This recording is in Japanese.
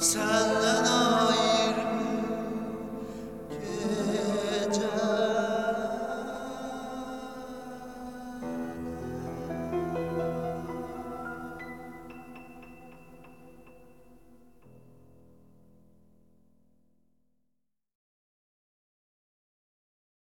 さ